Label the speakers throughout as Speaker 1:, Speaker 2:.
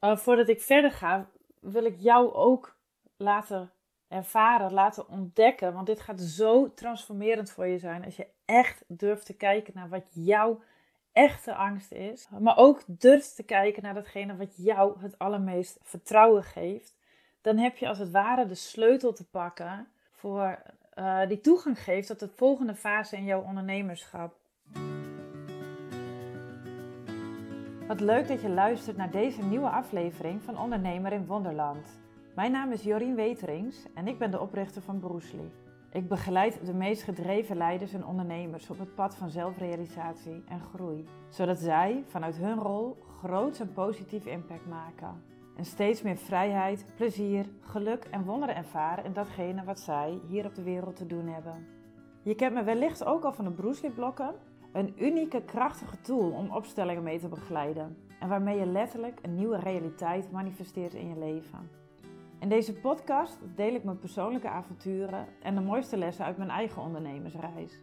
Speaker 1: uh, voordat ik verder ga, wil ik jou ook laten ervaren, laten ontdekken. Want dit gaat zo transformerend voor je zijn als je echt durft te kijken naar wat jouw echte angst is. Maar ook durft te kijken naar datgene wat jou het allermeest vertrouwen geeft. Dan heb je als het ware de sleutel te pakken voor uh, die toegang geeft tot de volgende fase in jouw ondernemerschap. Wat leuk dat je luistert naar deze nieuwe aflevering van Ondernemer in Wonderland. Mijn naam is Jorien Weterings en ik ben de oprichter van Broesli. Ik begeleid de meest gedreven leiders en ondernemers op het pad van zelfrealisatie en groei, zodat zij vanuit hun rol groots en positief impact maken. En steeds meer vrijheid, plezier, geluk en wonderen ervaren in datgene wat zij hier op de wereld te doen hebben. Je kent me wellicht ook al van de Broesli-blokken, een unieke, krachtige tool om opstellingen mee te begeleiden en waarmee je letterlijk een nieuwe realiteit manifesteert in je leven. In deze podcast deel ik mijn persoonlijke avonturen en de mooiste lessen uit mijn eigen ondernemersreis.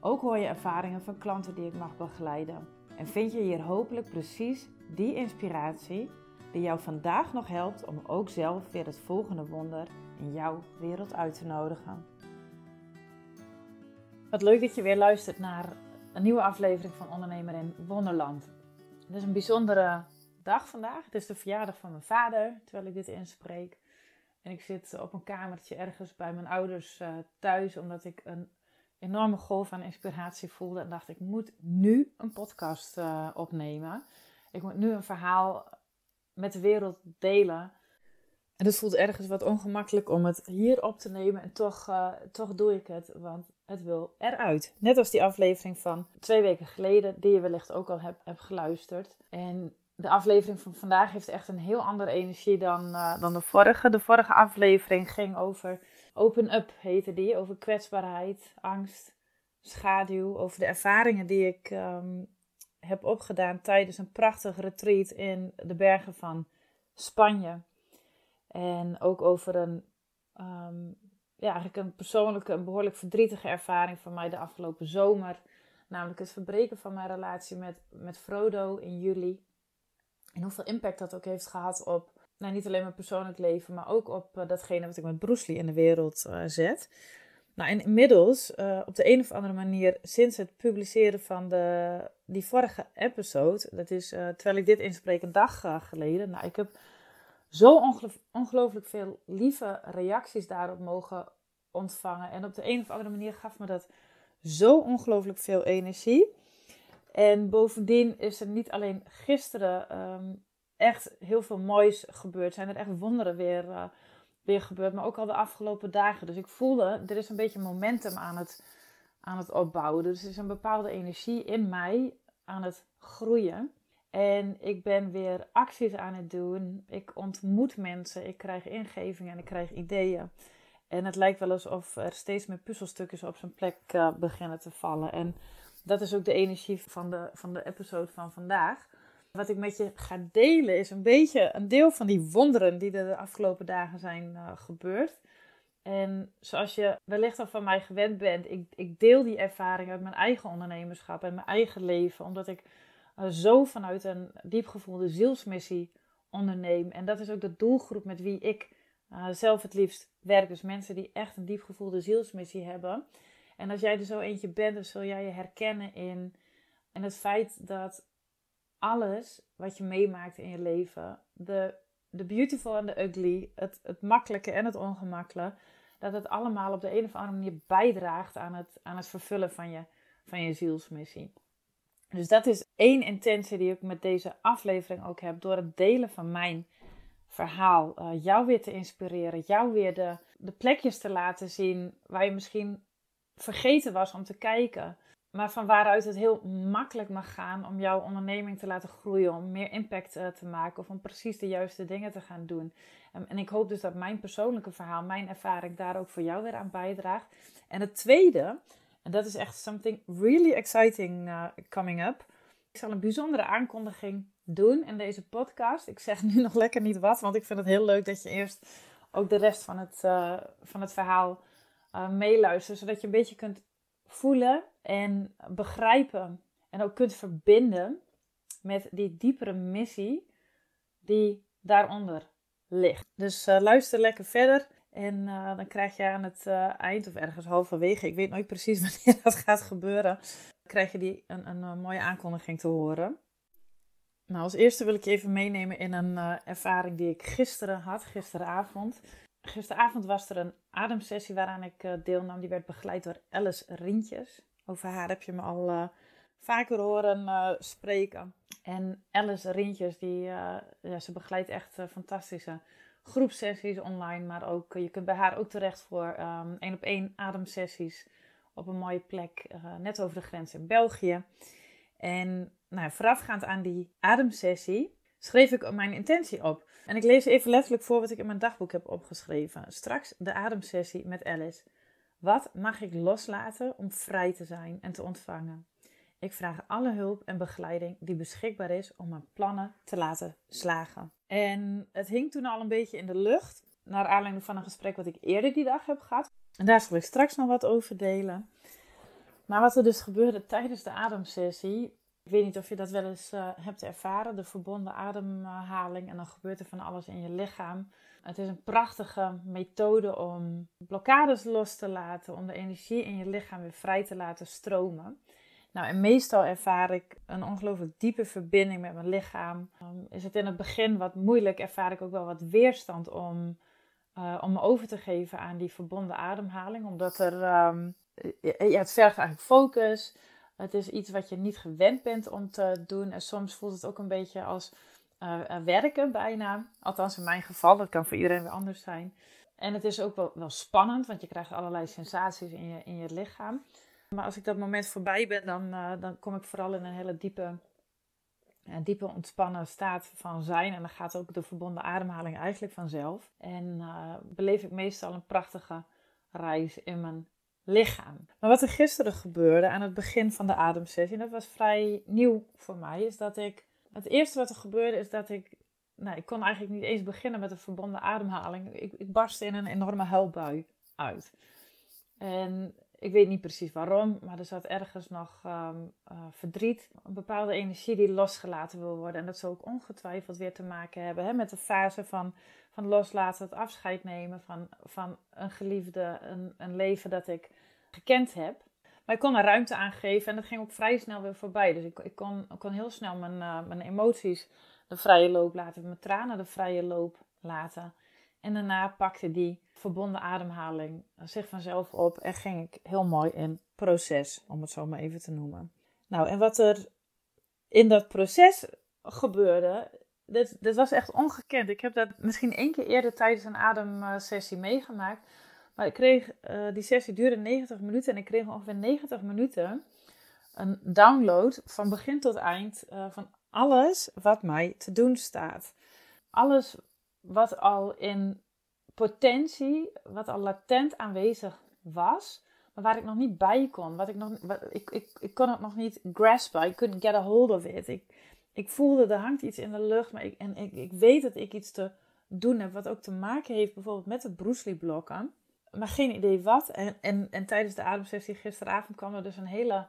Speaker 1: Ook hoor je ervaringen van klanten die ik mag begeleiden. En vind je hier hopelijk precies die inspiratie die jou vandaag nog helpt om ook zelf weer het volgende wonder in jouw wereld uit te nodigen. Wat leuk dat je weer luistert naar een nieuwe aflevering van Ondernemer in Wonderland. Het is een bijzondere dag vandaag. Het is de verjaardag van mijn vader, terwijl ik dit inspreek. En ik zit op een kamertje ergens bij mijn ouders uh, thuis, omdat ik een enorme golf aan inspiratie voelde. En dacht, ik moet nu een podcast uh, opnemen. Ik moet nu een verhaal met de wereld delen. En het voelt ergens wat ongemakkelijk om het hier op te nemen. En toch, uh, toch doe ik het, want het wil eruit. Net als die aflevering van twee weken geleden, die je wellicht ook al hebt, geluisterd. En de aflevering van vandaag heeft echt een heel andere energie dan, uh, dan de vorige. De vorige aflevering ging over Open Up, heette die. Over kwetsbaarheid, angst, schaduw. Over de ervaringen die ik um, heb opgedaan tijdens een prachtig retreat in de bergen van Spanje. En ook over een, um, ja, eigenlijk een persoonlijke, een behoorlijk verdrietige ervaring van mij de afgelopen zomer. Namelijk het verbreken van mijn relatie met, met Frodo in juli. En hoeveel impact dat ook heeft gehad op, nou, niet alleen mijn persoonlijk leven, maar ook op uh, datgene wat ik met Bruce Lee in de wereld uh, zet. Nou, en inmiddels, uh, op de een of andere manier, sinds het publiceren van de, die vorige episode, dat is terwijl ik dit inspreek een dag geleden. Nou, ik heb zo ongelooflijk veel lieve reacties daarop mogen ontvangen. En op de een of andere manier gaf me dat zo ongelooflijk veel energie. En bovendien is er niet alleen gisteren um, echt heel veel moois gebeurd. Zijn er echt wonderen weer, uh, weer gebeurd. Maar ook al de afgelopen dagen. Dus ik voelde, er is een beetje momentum aan het, aan het opbouwen. Dus er is een bepaalde energie in mij aan het groeien. En ik ben weer acties aan het doen. Ik ontmoet mensen. Ik krijg ingevingen en ik krijg ideeën. En het lijkt wel alsof er steeds meer puzzelstukjes op zijn plek uh, beginnen te vallen. En dat is ook de energie van de, van de episode van vandaag. Wat ik met je ga delen is een beetje een deel van die wonderen die er de afgelopen dagen zijn uh, gebeurd. En zoals je wellicht al van mij gewend bent, ik, ik deel die ervaring uit mijn eigen ondernemerschap en mijn eigen leven, omdat ik zo vanuit een diep gevoelde zielsmissie onderneem. En dat is ook de doelgroep met wie ik uh, zelf het liefst werk. Dus mensen die echt een diep gevoelde zielsmissie hebben. En als jij er zo eentje bent, dan zul jij je herkennen in, in het feit dat alles wat je meemaakt in je leven, de, de beautiful en de ugly, het, het makkelijke en het ongemakkelijke, dat het allemaal op de een of andere manier bijdraagt aan het, aan het vervullen van je, van je zielsmissie. Dus dat is één intentie die ik met deze aflevering ook heb, door het delen van mijn verhaal, uh, jou weer te inspireren, jou weer de, de plekjes te laten zien waar je misschien vergeten was om te kijken. Maar van waaruit het heel makkelijk mag gaan om jouw onderneming te laten groeien, om meer impact uh, te maken of om precies de juiste dingen te gaan doen. Um, en ik hoop dus dat mijn persoonlijke verhaal, mijn ervaring daar ook voor jou weer aan bijdraagt. En het tweede, en dat is echt something really exciting uh, coming up. Ik zal een bijzondere aankondiging doen in deze podcast. Ik zeg nu nog lekker niet wat, want ik vind het heel leuk dat je eerst ook de rest van het, uh, van het verhaal uh, meeluisteren, zodat je een beetje kunt voelen en begrijpen en ook kunt verbinden met die diepere missie die daaronder ligt. Dus uh, luister lekker verder. En dan krijg je aan het eind of ergens halverwege, ik weet nooit precies wanneer dat gaat gebeuren, krijg je die een, een, mooie aankondiging te horen. Nou, als eerste wil ik je even meenemen in een ervaring die ik gisteren had, gisteravond. Gisteravond was er een ademsessie waaraan ik deelnam. Die werd begeleid door Alice Rientjes. Over haar heb je me al vaker horen spreken. En Alice Rientjes, die, ja, ze begeleidt echt fantastische groepsessies online, maar ook je kunt bij haar ook terecht voor um, één op één ademsessies op een mooie plek uh, net over de grens in België. En nou, voorafgaand aan die ademsessie schreef ik mijn intentie op. En ik lees even letterlijk voor wat ik in mijn dagboek heb opgeschreven. Straks de ademsessie met Alice. Wat mag ik loslaten om vrij te zijn en te ontvangen? Ik vraag alle hulp en begeleiding die beschikbaar is om mijn plannen te laten slagen. En het hing toen al een beetje in de lucht, naar aanleiding van een gesprek wat ik eerder die dag heb gehad. En daar zal ik straks nog wat over delen. Maar wat er dus gebeurde tijdens de ademsessie, ik weet niet of je dat wel eens uh, hebt ervaren, de verbonden ademhaling. En dan gebeurt er van alles in je lichaam. Het is een prachtige methode om blokkades los te laten, om de energie in je lichaam weer vrij te laten stromen. Nou, en meestal ervaar ik een ongelooflijk diepe verbinding met mijn lichaam. Um, is het in het begin wat moeilijk, ervaar ik ook wel wat weerstand om, uh, om me over te geven aan die verbonden ademhaling. Omdat er, um, ja, het vergt eigenlijk focus. Het is iets wat je niet gewend bent om te doen. En soms voelt het ook een beetje als uh, werken bijna. Althans in mijn geval, dat kan voor iedereen weer anders zijn. En het is ook wel, wel spannend, want je krijgt allerlei sensaties in je, in je lichaam. Maar als ik dat moment voorbij ben, dan, dan kom ik vooral in een hele diepe, diepe ontspannen staat van zijn. En dan gaat ook de verbonden ademhaling eigenlijk vanzelf. En uh, beleef ik meestal een prachtige reis in mijn lichaam. Maar wat er gisteren gebeurde aan het begin van de ademsessie, dat was vrij nieuw voor mij, is dat ik. Het eerste wat er gebeurde is dat ik. Nou, ik kon eigenlijk niet eens beginnen met een verbonden ademhaling. Ik, ik barstte in een enorme huilbui uit. En ik weet niet precies waarom, maar er zat ergens nog ehm, eh, verdriet. Een bepaalde energie die losgelaten wil worden. En dat zou ook ongetwijfeld weer te maken hebben hè, met de fase van, van loslaten, het afscheid nemen van, van een geliefde, een, een leven dat ik gekend heb. Maar ik kon er ruimte aan geven en dat ging ook vrij snel weer voorbij. Dus ik, ik, kon, ik kon heel snel mijn, uh, mijn emoties de vrije loop laten, mijn tranen de vrije loop laten. En daarna pakte die verbonden ademhaling zich vanzelf op en ging ik heel mooi in proces, om het zo maar even te noemen. Nou, en wat er in dat proces gebeurde, dit, was echt ongekend. Ik heb dat misschien één keer eerder tijdens een ademsessie meegemaakt. Maar ik kreeg, uh, die sessie duurde 90 minuten en ik kreeg ongeveer 90 minuten een download van begin tot eind uh, van alles wat mij te doen staat. Alles wat al in potentie, wat al latent aanwezig was, maar waar ik nog niet bij kon. Wat ik, nog, ik, ik, ik kon het nog niet graspen. I couldn't get a hold of it. Ik, ik voelde, er hangt iets in de lucht, maar ik, en ik, ik weet dat ik iets te doen heb, wat ook te maken heeft bijvoorbeeld met de Bruce blokken. Maar geen idee wat. En, en, en tijdens de ademsessie gisteravond kwam er dus een hele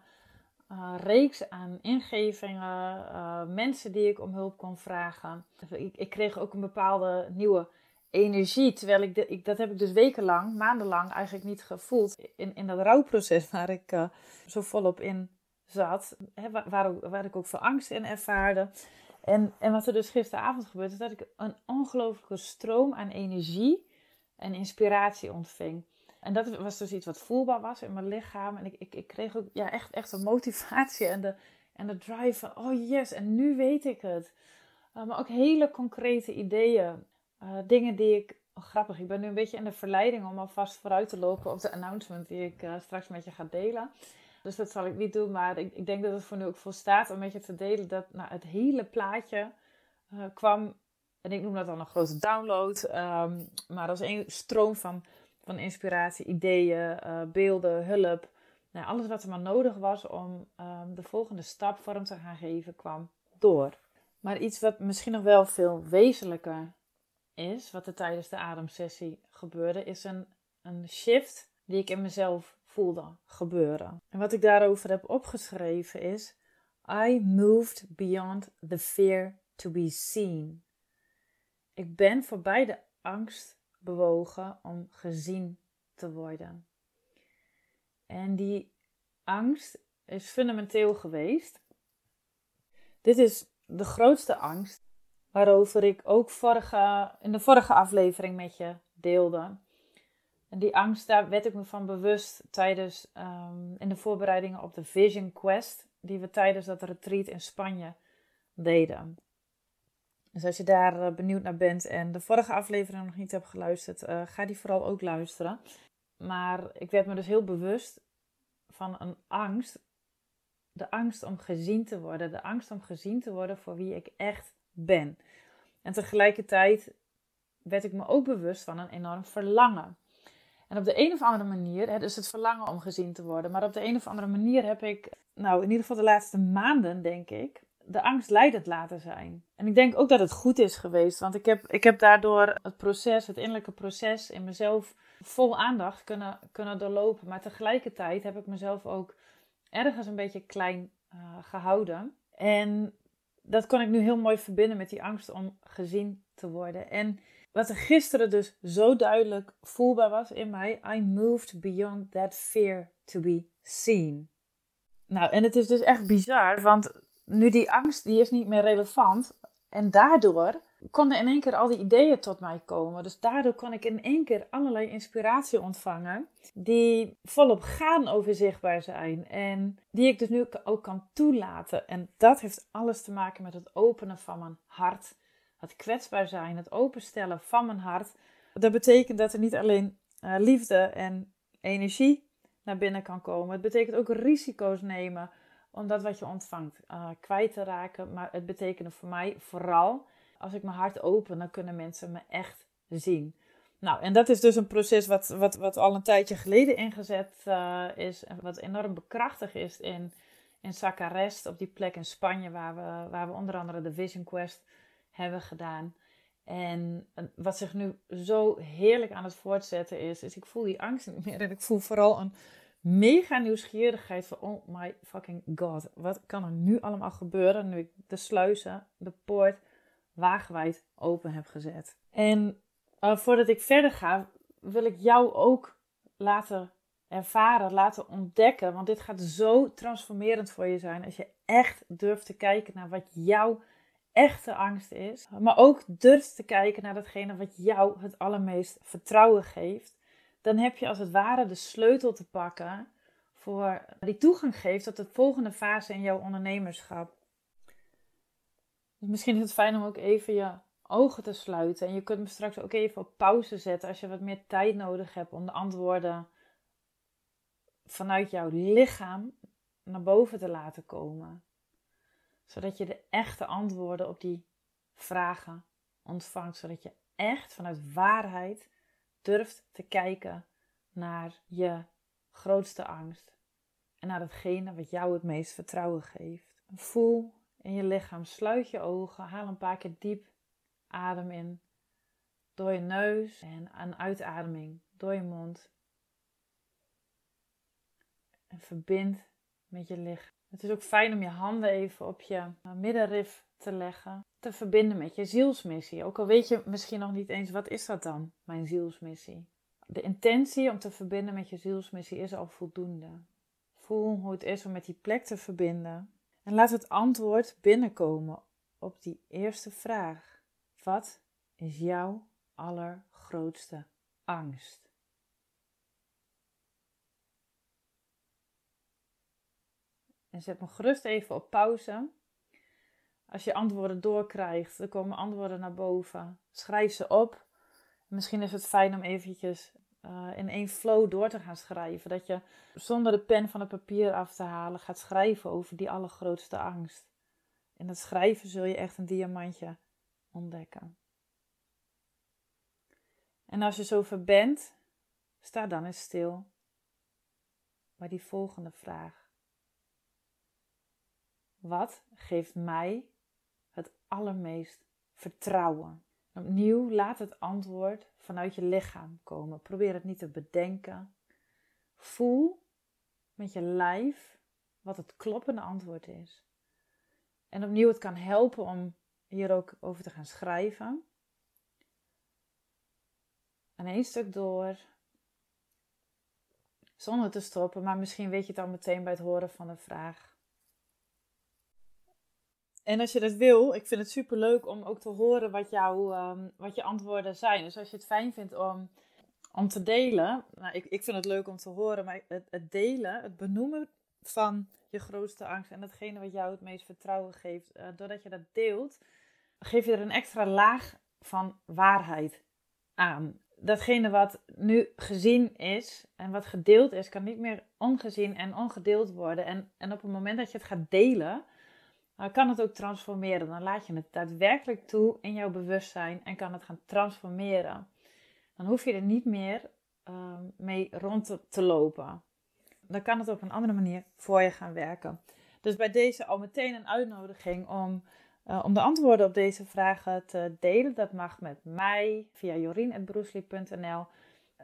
Speaker 1: uh, reeks aan ingevingen, uh, mensen die ik om hulp kon vragen. Ik, ik, kreeg ook een bepaalde nieuwe energie, terwijl ik, dat heb ik dus wekenlang, maandenlang eigenlijk niet gevoeld in, in dat rouwproces waar ik uh, zo volop in zat, hè, waar, waar, ik ook veel angst in ervaarde. En, en wat er dus gisteravond gebeurde, is dat ik een ongelooflijke stroom aan energie en inspiratie ontving. En dat was dus iets wat voelbaar was in mijn lichaam. En ik, ik, ik kreeg ook ja, echt, echt een motivatie en de, en de drive van, oh yes, en nu weet ik het. Uh, maar ook hele concrete ideeën. Uh, dingen die ik, oh, grappig, ik ben nu een beetje in de verleiding om alvast vooruit te lopen op de announcement die ik uh, straks met je ga delen. Dus dat zal ik niet doen, maar ik, ik denk dat het voor nu ook volstaat om met je te delen dat nou, het hele plaatje kwam. En ik noem dat dan een grote download. Um, maar als een stroom van van inspiratie, ideeën, beelden, hulp. Nou, alles wat er maar nodig was om um, de volgende stap vorm te gaan geven, kwam door. Maar iets wat misschien nog wel veel wezenlijker is, wat er tijdens de ademsessie gebeurde, is een, een shift die ik in mezelf voelde gebeuren. En wat ik daarover heb opgeschreven is: I moved beyond the fear to be seen. Ik ben voorbij de angst bewogen om gezien te worden. En die angst is fundamenteel geweest. Dit is de grootste angst waarover ik ook vorige, in de vorige aflevering met je deelde. En die angst, daar werd ik me van bewust tijdens um, in de voorbereidingen op de Vision Quest, die we tijdens dat retreat in Spanje deden. Dus als je daar eh, benieuwd naar bent en de vorige aflevering nog niet hebt geluisterd, uh, ga die vooral ook luisteren. Maar ik werd me dus heel bewust van een angst. De angst om gezien te worden. De angst om gezien te worden voor wie ik echt ben. En tegelijkertijd werd ik me ook bewust van een enorm verlangen. En op de een of andere manier, hè, dus het verlangen om gezien te worden, maar op de een of andere manier heb ik, nou in ieder geval de laatste maanden, denk ik, de angst leidend laten zijn. En ik denk ook dat het goed is geweest, want ik heb, ik heb daardoor het proces, het innerlijke proces in mezelf vol aandacht kunnen, kunnen doorlopen. Maar tegelijkertijd heb ik mezelf ook ergens een beetje klein uh, gehouden. En dat kon ik nu heel mooi verbinden met die angst om gezien te worden. En wat er gisteren dus zo duidelijk voelbaar was in mij, I moved beyond that fear to be seen. Nou, en het is dus echt bizar, want nu die angst, die is niet meer relevant. En daardoor konden in één keer al die ideeën tot mij komen. Dus daardoor kon ik in één keer allerlei inspiratie ontvangen. Die volop gaan over zichtbaar zijn. En die ik dus nu ook kan toelaten. En dat heeft alles te maken met het openen van mijn hart. Het kwetsbaar zijn, het openstellen van mijn hart. Dat betekent dat er niet alleen uh, liefde en energie naar binnen kan komen. Het betekent ook risico's nemen om dat wat je ontvangt uh, kwijt te raken. Maar het betekende voor mij vooral, als ik mijn hart open, dan kunnen mensen me echt zien. Nou, en dat is dus een proces wat, wat, wat al een tijdje geleden ingezet uh, is. En wat enorm bekrachtigd is in, in Sacarest, op die plek in Spanje, waar we, waar we onder andere de Vision Quest hebben gedaan. En wat zich nu zo heerlijk aan het voortzetten is, is ik voel die angst niet meer. En ik voel vooral een mega nieuwsgierigheid van, oh my fucking god, wat kan er nu allemaal gebeuren nu ik de sluizen, de poort, wagenwijd open heb gezet. En uh, voordat ik verder ga, wil ik jou ook laten ervaren, laten ontdekken, want dit gaat zo transformerend voor je zijn als je echt durft te kijken naar wat jouw echte angst is, maar ook durft te kijken naar datgene wat jou het allermeest vertrouwen geeft dan heb je als het ware de sleutel te pakken voor die toegang geeft tot de volgende fase in jouw ondernemerschap. Dus misschien is het fijn om ook even je ogen te sluiten. En je kunt me straks ook even op pauze zetten als je wat meer tijd nodig hebt om de antwoorden vanuit jouw lichaam naar boven te laten komen. Zodat je de echte antwoorden op die vragen ontvangt. Zodat je echt vanuit waarheid durft te kijken naar je grootste angst en naar hetgene wat jou het meest vertrouwen geeft. Voel in je lichaam, sluit je ogen, haal een paar keer diep adem in door je neus en een uitademing door je mond. En verbind met je lichaam. Het is ook fijn om je handen even op je middenrif te leggen. Te verbinden met je zielsmissie. Ook al weet je misschien nog niet eens wat is dat dan, mijn zielsmissie. De intentie om te verbinden met je zielsmissie is al voldoende. Voel hoe het is om met die plek te verbinden. En laat het antwoord binnenkomen op die eerste vraag. Wat is jouw allergrootste angst? En zet me gerust even op pauze. Als je antwoorden doorkrijgt, er komen antwoorden naar boven. Schrijf ze op. Misschien is het fijn om eventjes uh, in één flow door te gaan schrijven. Dat je zonder de pen van het papier af te halen gaat schrijven over die allergrootste angst. In dat schrijven zul je echt een diamantje ontdekken. En als je zover bent, sta dan eens stil bij die volgende vraag. Wat geeft mij het allermeest vertrouwen? Opnieuw, laat het antwoord vanuit je lichaam komen. Probeer het niet te bedenken. Voel met je lijf wat het kloppende antwoord is. En opnieuw, het kan helpen om hier ook over te gaan schrijven. en één stuk door. Zonder te stoppen, maar misschien weet je het al meteen bij het horen van de vraag. En als je dat wil, ik vind het super leuk om ook te horen wat, jouw, um, wat je antwoorden zijn. Dus als je het fijn vindt om, om te delen, nou, ik, ik vind het leuk om te horen, maar het, het delen, het benoemen van je grootste angst en datgene wat jou het meest vertrouwen geeft, uh, doordat je dat deelt, geef je er een extra laag van waarheid aan. Datgene wat nu gezien is en wat gedeeld is, kan niet meer ongezien en ongedeeld worden. En, en op het moment dat je het gaat delen, uh, kan het ook transformeren. Dan laat je het daadwerkelijk toe in jouw bewustzijn en kan het gaan transformeren. Dan hoef je er niet meer uh, mee rond te, lopen dan kan het op een andere manier voor je gaan werken. Dus bij deze al meteen een uitnodiging om, uh, om de antwoorden op deze vragen te delen. Dat mag met mij via jorien.broesli.nl.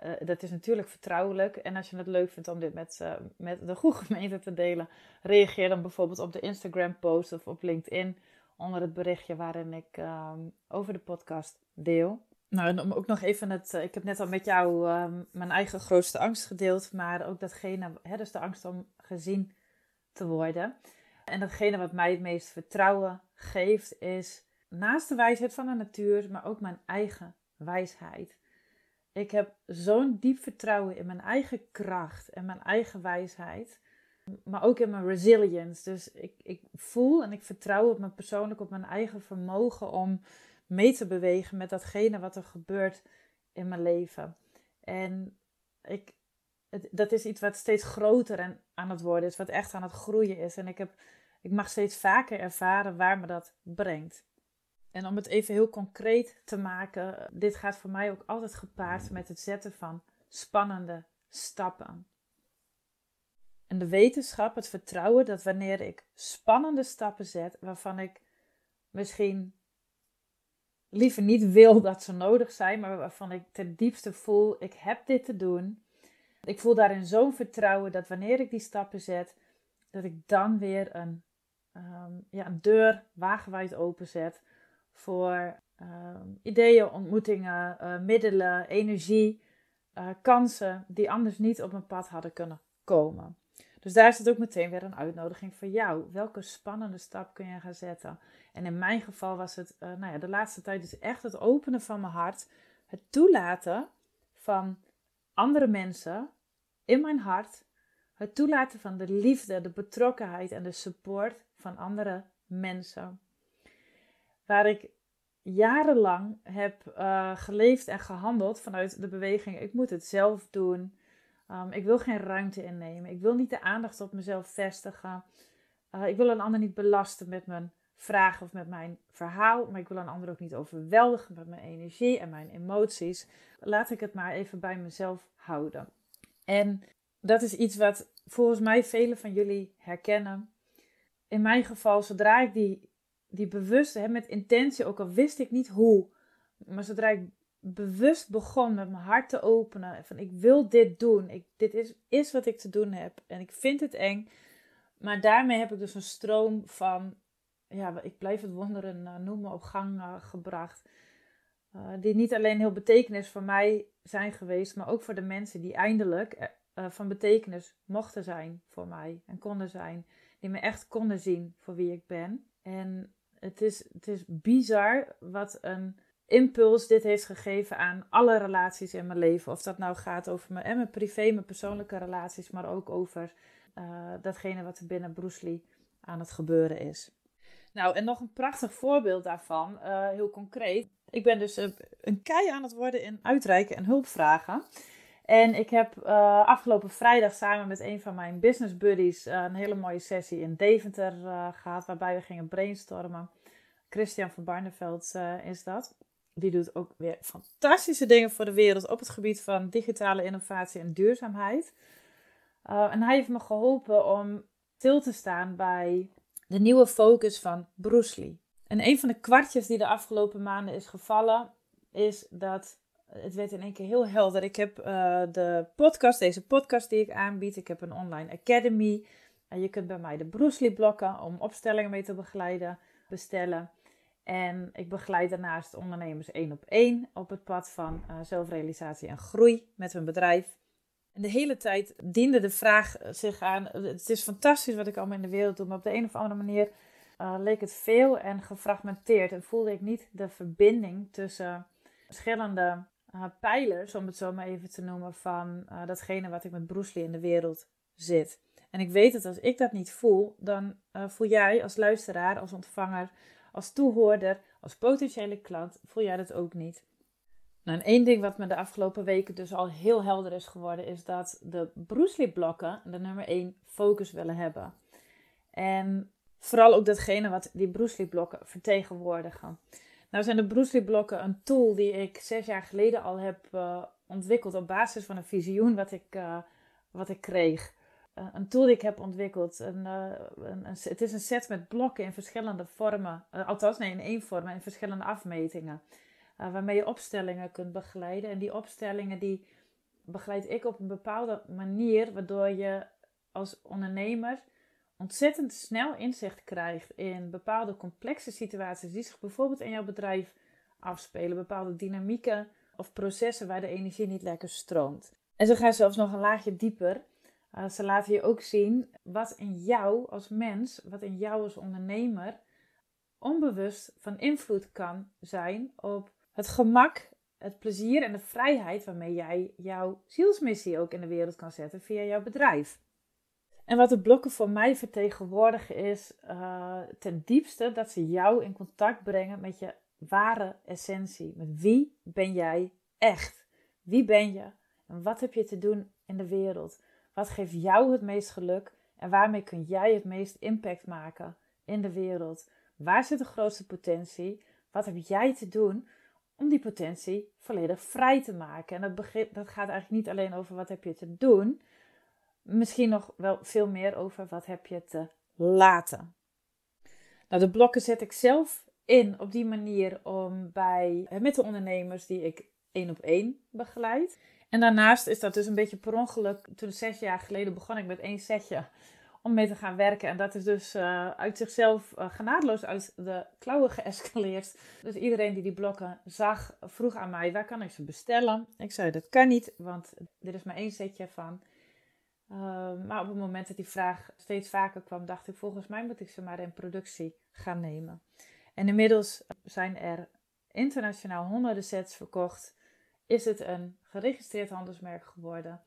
Speaker 1: Eh, dat is natuurlijk vertrouwelijk. En als je het leuk vindt om dit met, uh, met de goede gemeente te delen, reageer dan bijvoorbeeld op de Instagram post of op LinkedIn onder het berichtje waarin ik uh, over de podcast deel. Nou, en om ook nog even het. Eh, ik heb net al met jou ehm, mijn eigen grootste angst gedeeld, maar ook datgene, hè, dus de angst om gezien te worden. En datgene wat mij het meest vertrouwen geeft, is naast de wijsheid van de natuur, maar ook mijn eigen wijsheid. Ik heb zo'n diep vertrouwen in mijn eigen kracht en mijn eigen wijsheid, maar ook in mijn resilience. Dus ik, ik voel en ik vertrouw op mijn persoonlijk, op mijn eigen vermogen om mee te bewegen met datgene wat er gebeurt in mijn leven. En ik, het, dat is iets wat steeds groter en aan het worden is, wat echt aan het groeien is. En ik, heb, ik mag steeds vaker ervaren waar me dat brengt. En om het even heel concreet te maken, dit gaat voor mij ook altijd gepaard met het zetten van spannende stappen. En de wetenschap, het vertrouwen dat wanneer ik spannende stappen zet, waarvan ik misschien liever niet wil dat ze nodig zijn, maar waarvan ik ten diepste voel, ik heb dit te doen. Ik voel daarin zo'n vertrouwen dat wanneer ik die stappen zet, dat ik dan weer een, um, ja, een deur wagenwijd openzet voor um, ideeën, ontmoetingen, uh, middelen, energie, uh, kansen die anders niet op mijn pad hadden kunnen komen. Dus daar zit ook meteen weer een uitnodiging voor jou. Welke spannende stap kun je gaan zetten? En in mijn geval was het, uh, nou ja, de laatste tijd dus echt het openen van mijn hart. Het toelaten van andere mensen in mijn hart. Het toelaten van de liefde, de betrokkenheid en de support van andere mensen. Waar ik jarenlang heb uh, geleefd en gehandeld vanuit de beweging: ik moet het zelf doen. Um, ik wil geen ruimte innemen. Ik wil niet de aandacht op mezelf vestigen. Uh, ik wil een ander niet belasten met mijn vragen of met mijn verhaal. Maar ik wil een ander ook niet overweldigen met mijn energie en mijn emoties. Laat ik het maar even bij mezelf houden. En dat is iets wat volgens mij velen van jullie herkennen. In mijn geval, zodra ik die, die bewust, hè, met intentie, ook al wist ik niet hoe, maar zodra ik bewust begon met mijn hart te openen. Van ik wil dit doen. Ik, dit is, is wat ik te doen heb. En ik vind het eng. Maar daarmee heb ik dus een stroom van, ja, ik blijf het wonderen uh, noemen, op gang uh, gebracht. Uh, die niet alleen heel betekenis voor mij zijn geweest, maar ook voor de mensen die eindelijk van betekenis mochten zijn voor mij en konden zijn. Die me echt konden zien voor wie ik ben. En het is, het is bizar wat een impuls dit heeft gegeven aan alle relaties in mijn leven. Of dat nou gaat over mijn, en mijn privé, mijn persoonlijke relaties, maar ook over uh, datgene wat er binnen Bruce aan het gebeuren is. Nou, en nog een prachtig voorbeeld daarvan, uh, heel concreet. Ik ben dus uh, een kei aan het worden in uitreiken en hulpvragen. En ik heb afgelopen vrijdag samen met een van mijn business buddies een hele mooie sessie in Deventer gehad, waarbij we gingen brainstormen. Christian van Barneveld is dat die doet ook weer fantastische dingen voor de wereld op het gebied van digitale innovatie en duurzaamheid. En hij heeft me geholpen om stil te staan bij de nieuwe focus van Bruce Lee. En een van de kwartjes die de afgelopen maanden is gevallen, is dat het werd in één keer heel helder. Ik heb uh, de podcast, deze podcast die ik aanbied. Ik heb een online academy. En je kunt bij mij de Bruce Lee blokken om opstellingen mee te begeleiden, bestellen. En ik begeleid daarnaast ondernemers één op één op het pad van uh, zelfrealisatie en groei met hun bedrijf. En de hele tijd diende de vraag zich aan: het is fantastisch wat ik allemaal in de wereld doe, maar op de een of andere manier leek het veel en gefragmenteerd. En voelde ik niet de verbinding tussen verschillende uh, pijlers, om het zo maar even te noemen, van uh, datgene wat ik met Bruce Lee in de wereld zit. En ik weet dat als ik dat niet voel, dan voel jij als luisteraar, als ontvanger, als toehoorder, als potentiële klant, voel jij dat ook niet. Nou, en één ding wat me de afgelopen weken dus al heel helder is geworden, is dat de Bruce Lee blokken de nummer 1 focus willen hebben. En vooral ook datgene wat die Bruce Lee blokken vertegenwoordigen. Nou zijn de Bruce Lee blokken een tool die ik zes jaar geleden al heb uh, ontwikkeld op basis van een visioen wat ik, uh, wat ik kreeg. Uh, een tool die ik heb ontwikkeld. Een, een, het is een set met blokken in verschillende vormen. althans, nee, in één vorm in verschillende afmetingen. waarmee je opstellingen kunt begeleiden. En die opstellingen die begeleid ik op een bepaalde manier. Waardoor je als ondernemer ontzettend snel inzicht krijgt in bepaalde complexe situaties die zich bijvoorbeeld in jouw bedrijf afspelen, bepaalde dynamieken of processen waar de energie niet lekker stroomt. En ze gaan zelfs nog een laagje dieper. Uh, ze laten je ook zien wat in jou als mens, wat in jou als ondernemer onbewust van invloed kan zijn op het gemak, het plezier en de vrijheid waarmee jij jouw zielsmissie ook in de wereld kan zetten via jouw bedrijf. En wat de blokken voor mij vertegenwoordigen is uh, ten diepste dat ze jou in contact brengen met je ware essentie. Met wie ben jij echt? Wie ben je? En wat heb je te doen in de wereld? Wat geeft jou het meest geluk? En waarmee kun jij het meest impact maken in de wereld? Waar zit de grootste potentie? Wat heb jij te doen om die potentie volledig vrij te maken? En dat, begint, dat gaat eigenlijk niet alleen over wat heb je te doen, misschien nog wel veel meer over wat heb je te laten. Nou, de blokken zet ik zelf in op die manier om bij, eh, met de ondernemers die ik één op één begeleid. En daarnaast is dat dus een beetje per ongeluk. Toen zes jaar geleden begon ik met één setje om mee te gaan werken. En dat is dus uh, uit zichzelf uh, genadeloos uit de klauwen geëscaleerd. Dus iedereen die die blokken zag, vroeg aan mij: waar kan ik ze bestellen? Ik zei: dat kan niet, want er is maar één setje van. Ehm, maar op het moment dat die vraag steeds vaker kwam, dacht ik: volgens mij moet ik ze maar in productie gaan nemen. En inmiddels zijn er internationaal honderden sets verkocht. Is het een geregistreerd handelsmerk geworden?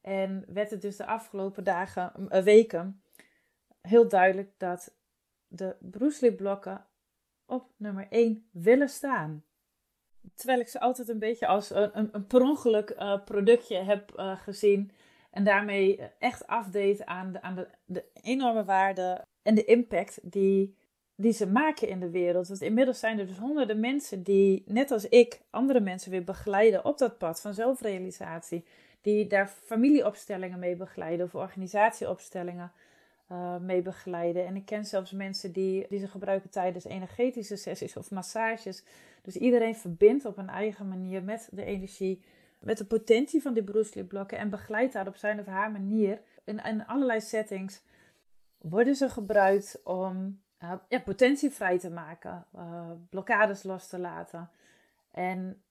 Speaker 1: En werd het dus de afgelopen dagen, uh, weken, heel duidelijk dat de Bruce blokken op nummer 1 willen staan. Terwijl ik ze altijd een beetje als een, een, een per ongeluk uh, productje heb uh, gezien. En daarmee echt afdeed aan, de, aan de, de enorme waarde en de impact die, die ze maken in de wereld. Want inmiddels zijn er dus honderden mensen die, net als ik, andere mensen weer begeleiden op dat pad van zelfrealisatie. Die daar familieopstellingen mee begeleiden of organisatieopstellingen uh, mee begeleiden. En ik ken zelfs mensen die, die ze gebruiken tijdens energetische sessies of massages. Dus iedereen verbindt op een eigen manier met de energie met de potentie van die Bruce blokken en begeleidt daar op zijn of haar manier. In, allerlei settings worden ze gebruikt om uh, ja, potentie vrij te maken, uh, blokkades los te laten. En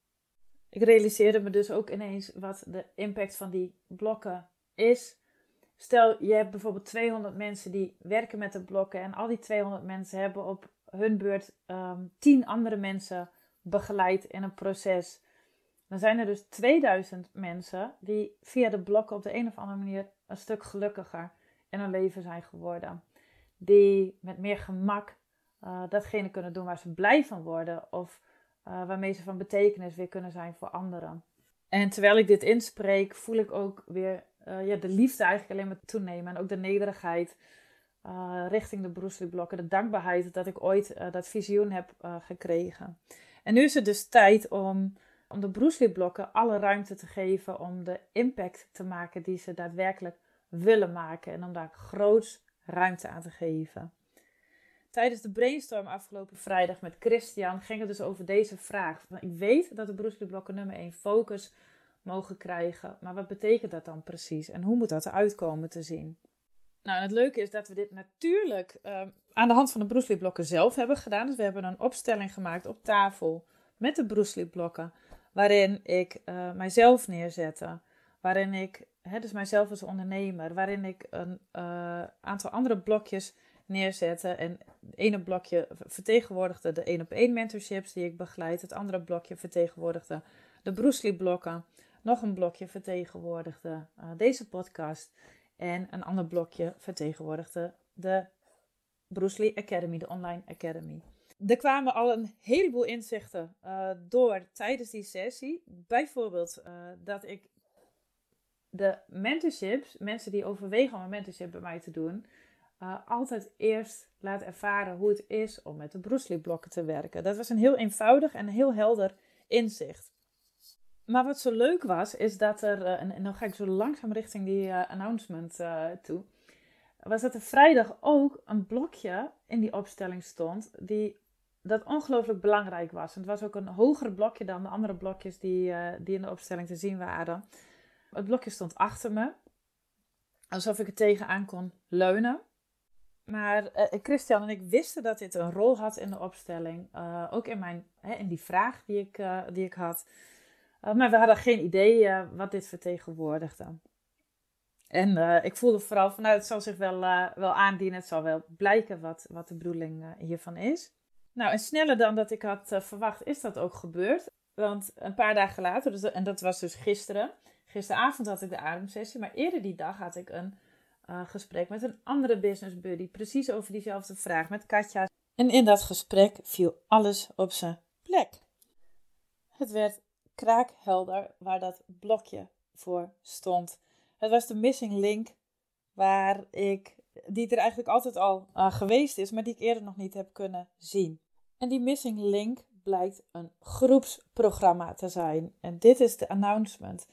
Speaker 1: ik realiseerde me dus ook ineens wat de impact van die blokken is. Stel, je hebt bijvoorbeeld 200 mensen die werken met de blokken en al die 200 mensen hebben op hun beurt um, ehm, 10 andere mensen begeleid in een proces dan zijn er dus 2000 mensen die via de blokken op de een of andere manier een stuk gelukkiger in hun leven zijn geworden. Die met meer gemak uh, datgene kunnen doen waar ze blij van worden of uh, waarmee ze van betekenis weer kunnen zijn voor anderen. En terwijl ik dit inspreek, voel ik ook weer uh, ja, de liefde eigenlijk alleen maar toenemen. En ook de nederigheid richting de broesliblokken. De dankbaarheid dat ik ooit dat visioen heb gekregen. En nu is het dus tijd om om de broeslieblokken alle ruimte te geven om de impact te maken die ze daadwerkelijk willen maken en om daar groots ruimte aan te geven. Tijdens de brainstorm afgelopen vrijdag met Christian ging het dus over deze vraag. Ik weet dat de broeslieblokken nummer 1 focus mogen krijgen, maar wat betekent dat dan precies en hoe moet dat eruit komen te zien? Nou, en het leuke is dat we dit natuurlijk ehm, aan de hand van de Bruce blokken zelf hebben gedaan. Dus we hebben een opstelling gemaakt op tafel met de Bruce blokken, waarin ik uh, mijzelf neerzette, waarin ik, hè, dus mijzelf als ondernemer, waarin ik een uh, aantal andere blokjes neerzette. En het ene blokje vertegenwoordigde de één op één mentorships die ik begeleid. Het andere blokje vertegenwoordigde de Bruce blokken. Nog een blokje vertegenwoordigde uh, deze podcast. En een ander blokje vertegenwoordigde de Bruce Lee Academy, de online academy. Er kwamen al een heleboel inzichten uh, door tijdens die sessie. Bijvoorbeeld uh, dat ik de mentorships, mensen die overwegen om een mentorship bij mij te doen, uh, altijd eerst laat ervaren hoe het is om met de Bruce blokken te werken. Dat was een heel eenvoudig en heel helder inzicht. Maar wat zo leuk was, is dat er, en, en dan ga ik zo langzaam richting die announcement toe, was dat er vrijdag ook een blokje in die opstelling stond die dat ongelooflijk belangrijk was. En het was ook een hoger blokje dan de andere blokjes die, die in de opstelling te zien waren. Het blokje stond achter me, alsof ik er tegenaan kon leunen. Maar uh, Christian en ik wisten dat dit een rol had in de opstelling. Uh, ook in, mijn, hè, in die vraag die ik, die ik had. maar we hadden geen idee wat dit vertegenwoordigde. En ik voelde vooral van, nou, het zal zich wel, wel aandienen. Het zal wel blijken wat, wat de bedoeling hiervan is. Nou, en sneller dan dat ik had verwacht is dat ook gebeurd. Want een paar dagen later, dus, en dat was dus gisteren. Gisteravond had ik de ademsessie. Maar eerder die dag had ik een uh, gesprek met een andere business buddy. Precies over diezelfde vraag met Katja. En in dat gesprek viel alles op zijn plek. Het werd kraakhelder waar dat blokje voor stond. Het was de missing link waar ik, die er eigenlijk altijd al uh, geweest is, maar die ik eerder nog niet heb kunnen zien. En die missing link blijkt een groepsprogramma te zijn. En dit is de announcement.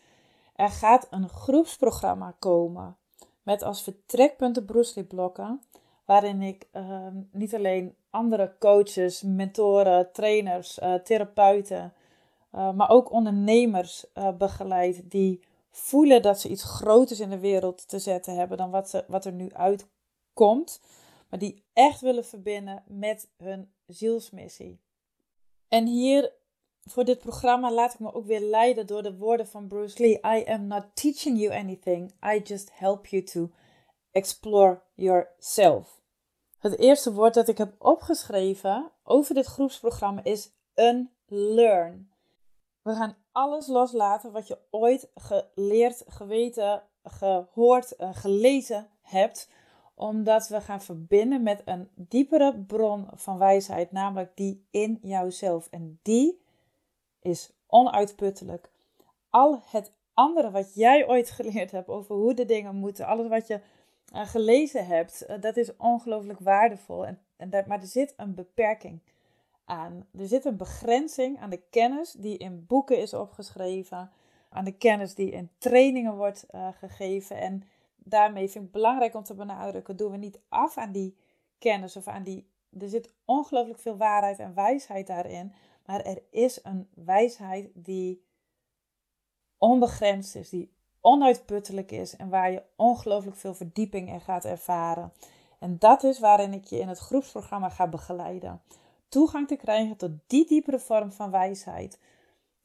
Speaker 1: Er gaat een groepsprogramma komen met als vertrekpunt de Bruce blokken, waarin ik uh, niet alleen andere coaches, mentoren, trainers, uh, therapeuten, uh, maar ook ondernemers uh, begeleid die voelen dat ze iets groters in de wereld te zetten hebben dan wat, ze, wat er nu uitkomt, maar die echt willen verbinden met hun zielsmissie. En hier voor dit programma laat ik me ook weer leiden door de woorden van Bruce Lee. I am not teaching you anything. I just help you to explore yourself. Het eerste woord dat ik heb opgeschreven over dit groepsprogramma is unlearn. We gaan alles loslaten wat je ooit geleerd, geweten, gehoord, gelezen hebt, omdat we gaan verbinden met een diepere bron van wijsheid, namelijk die in jouzelf. En die is onuitputtelijk. Al het andere wat jij ooit geleerd hebt over hoe de dingen moeten, alles wat je uh, gelezen hebt, uh, dat is ongelooflijk waardevol. En, en dat, maar er zit een beperking aan. Er zit een begrenzing aan de kennis die in boeken is opgeschreven, aan de kennis die in trainingen wordt uh, gegeven. En daarmee vind ik belangrijk om te benadrukken: doen we niet af aan die kennis of aan die. Er zit ongelooflijk veel waarheid en wijsheid daarin. Maar er is een wijsheid die onbegrensd is, die onuitputtelijk is en waar je ongelooflijk veel verdieping in gaat ervaren. En dat is waarin ik je in het groepsprogramma ga begeleiden. Toegang te krijgen tot die diepere vorm van wijsheid.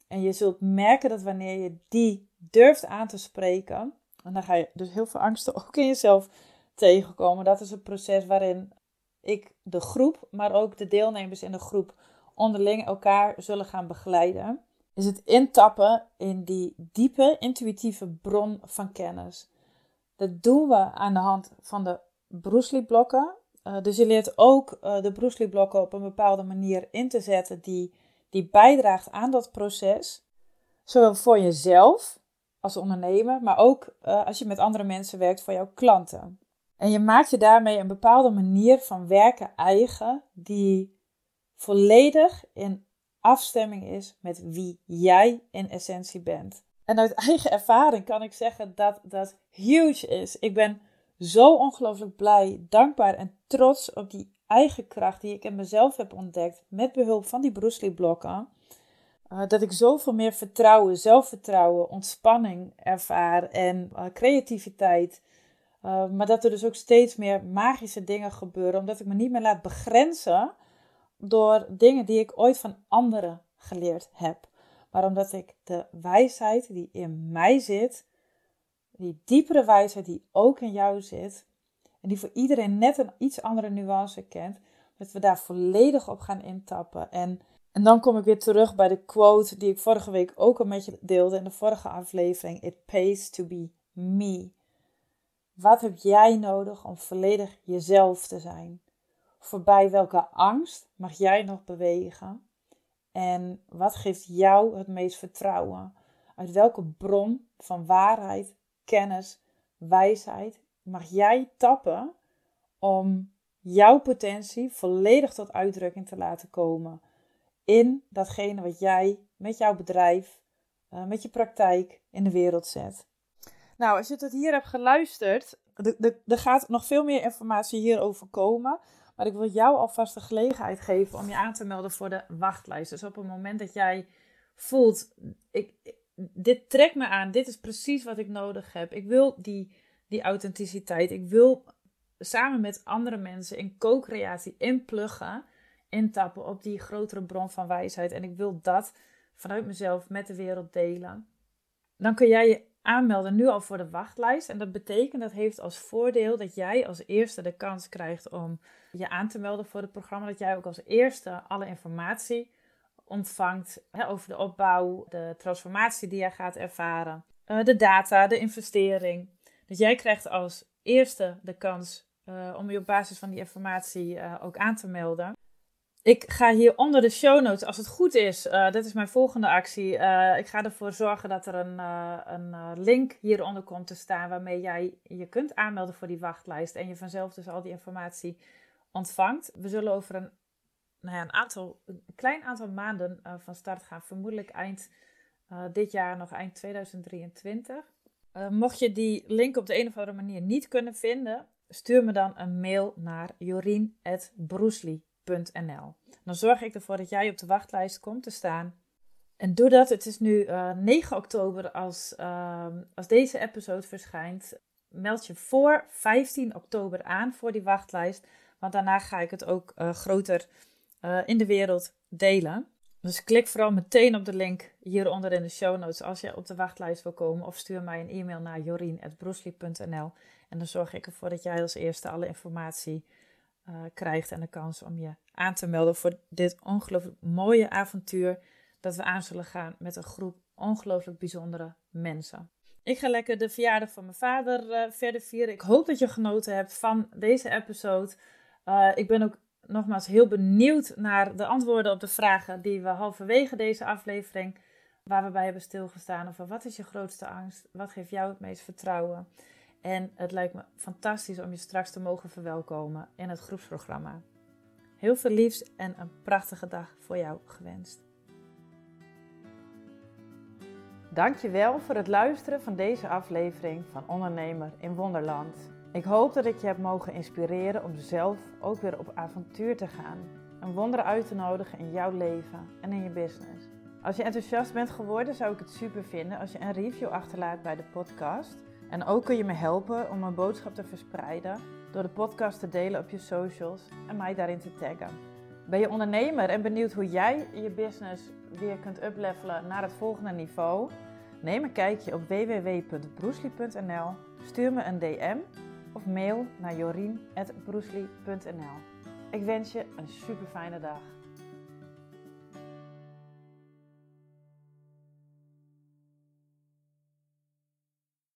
Speaker 1: En je zult merken dat wanneer je die durft aan te spreken, en dan ga je dus heel veel angsten ook in jezelf tegenkomen. Dat is een proces waarin ik de groep, maar ook de deelnemers in de groep onderling elkaar zullen gaan begeleiden, is het intappen in die diepe intuïtieve bron van kennis. Dat doen we aan de hand van de Bruce blokken. Uh, dus je leert ook uh, de Bruce blokken op een bepaalde manier in te zetten die, die bijdraagt aan dat proces. Zowel voor jezelf als ondernemer, maar ook uh, als je met andere mensen werkt voor jouw klanten. En je maakt je daarmee een bepaalde manier van werken eigen die volledig in afstemming is met wie jij in essentie bent. En uit eigen ervaring kan ik zeggen dat dat huge is. Ik ben zo ongelooflijk blij, dankbaar en trots op die eigen kracht die ik in mezelf heb ontdekt met behulp van die Bruce blokken. Uh, dat ik zoveel meer vertrouwen, zelfvertrouwen, ontspanning ervaar en uh, creativiteit. Uh, maar dat er dus ook steeds meer magische dingen gebeuren, omdat ik me niet meer laat begrenzen door dingen die ik ooit van anderen geleerd heb. Maar omdat ik de wijsheid die in mij zit, die diepere wijsheid die ook in jou zit, en die voor iedereen net een iets andere nuance kent, dat we daar volledig op gaan intappen. En, en dan kom ik weer terug bij de quote die ik vorige week ook al met je deelde in de vorige aflevering: It pays to be me. Wat heb jij nodig om volledig jezelf te zijn? Voorbij welke angst mag jij nog bewegen? En wat geeft jou het meest vertrouwen? Uit welke bron van waarheid, kennis, wijsheid mag jij tappen om jouw potentie volledig tot uitdrukking te laten komen in datgene wat jij met jouw bedrijf, uh, met je praktijk in de wereld zet. Nou, als je tot hier hebt geluisterd, er gaat nog veel meer informatie hierover komen. Maar ik wil jou alvast de gelegenheid geven om je aan te melden voor de wachtlijst. Dus op het moment dat jij voelt, ik, dit trekt me aan, dit is precies wat ik nodig heb. Ik wil die, die authenticiteit. Ik wil samen met andere mensen in co-creatie inpluggen, intappen op die grotere bron van wijsheid. En ik wil dat vanuit mezelf met de wereld delen. Dan kun jij je aanmelden nu al voor de wachtlijst. En dat betekent, dat heeft als voordeel dat jij als eerste de kans krijgt om je aan te melden voor het programma. Dat jij ook als eerste alle informatie ontvangt hè, over de opbouw, de transformatie die jij gaat ervaren, uh, de data, de investering. Dus jij krijgt als eerste de kans uh, om je op basis van die informatie uh, ook aan te melden. Ik ga hier onder de show notes, als het goed is, uh, dit is mijn volgende actie. ik ga ervoor zorgen dat er een, een link hieronder komt te staan waarmee jij je kunt aanmelden voor die wachtlijst en je vanzelf dus al die informatie ontvangt. We zullen over een, nou ja, een, aantal, een klein aantal maanden van start gaan, vermoedelijk eind dit jaar, nog eind 2023. mocht je die link op de een of andere manier niet kunnen vinden, stuur me dan een mail naar Dan zorg ik ervoor dat jij op de wachtlijst komt te staan. En doe dat. Het is nu uh, eh, 9 oktober als, ehm, als deze episode verschijnt. Meld je voor 15 oktober aan voor die wachtlijst. Want daarna ga ik het ook uh, groter uh, in de wereld delen. Dus klik vooral meteen op de link hieronder in de show notes als je op de wachtlijst wil komen. Of stuur mij een e-mail naar jorien.broesli.nl. En dan zorg ik ervoor dat jij als eerste alle informatie uh, krijgt en de kans om je aan te melden voor dit ongelooflijk mooie avontuur dat we aan zullen gaan met een groep ongelooflijk bijzondere mensen. Ik ga lekker de verjaardag van mijn vader uh, verder vieren. Ik hoop dat je genoten hebt van deze episode. Uh, ik ben ook nogmaals heel benieuwd naar de antwoorden op de vragen die we halverwege deze aflevering, waar we bij hebben stilgestaan. Over wat is je grootste angst? Wat geeft jou het meest vertrouwen? En het lijkt me fantastisch om je straks te mogen verwelkomen in het groepsprogramma. Heel veel liefs en een prachtige dag voor jou gewenst. Dankjewel voor het luisteren van deze aflevering van Ondernemer in Wonderland. Ik hoop dat ik je heb mogen inspireren om zelf ook weer op avontuur te gaan. Een wonder uit te nodigen in jouw leven en in je business. Als je enthousiast bent geworden, zou ik het super vinden als je een review achterlaat bij de podcast. En ook kun je me helpen om mijn boodschap te verspreiden door de podcast te delen op je socials en mij daarin te taggen. Ben je ondernemer en benieuwd hoe jij je business weer kunt uplevelen naar het volgende niveau? Neem een kijkje op www.broesli.nl, stuur me een DM of mail naar jorien.broesli.nl. Ik wens je een super fijne dag.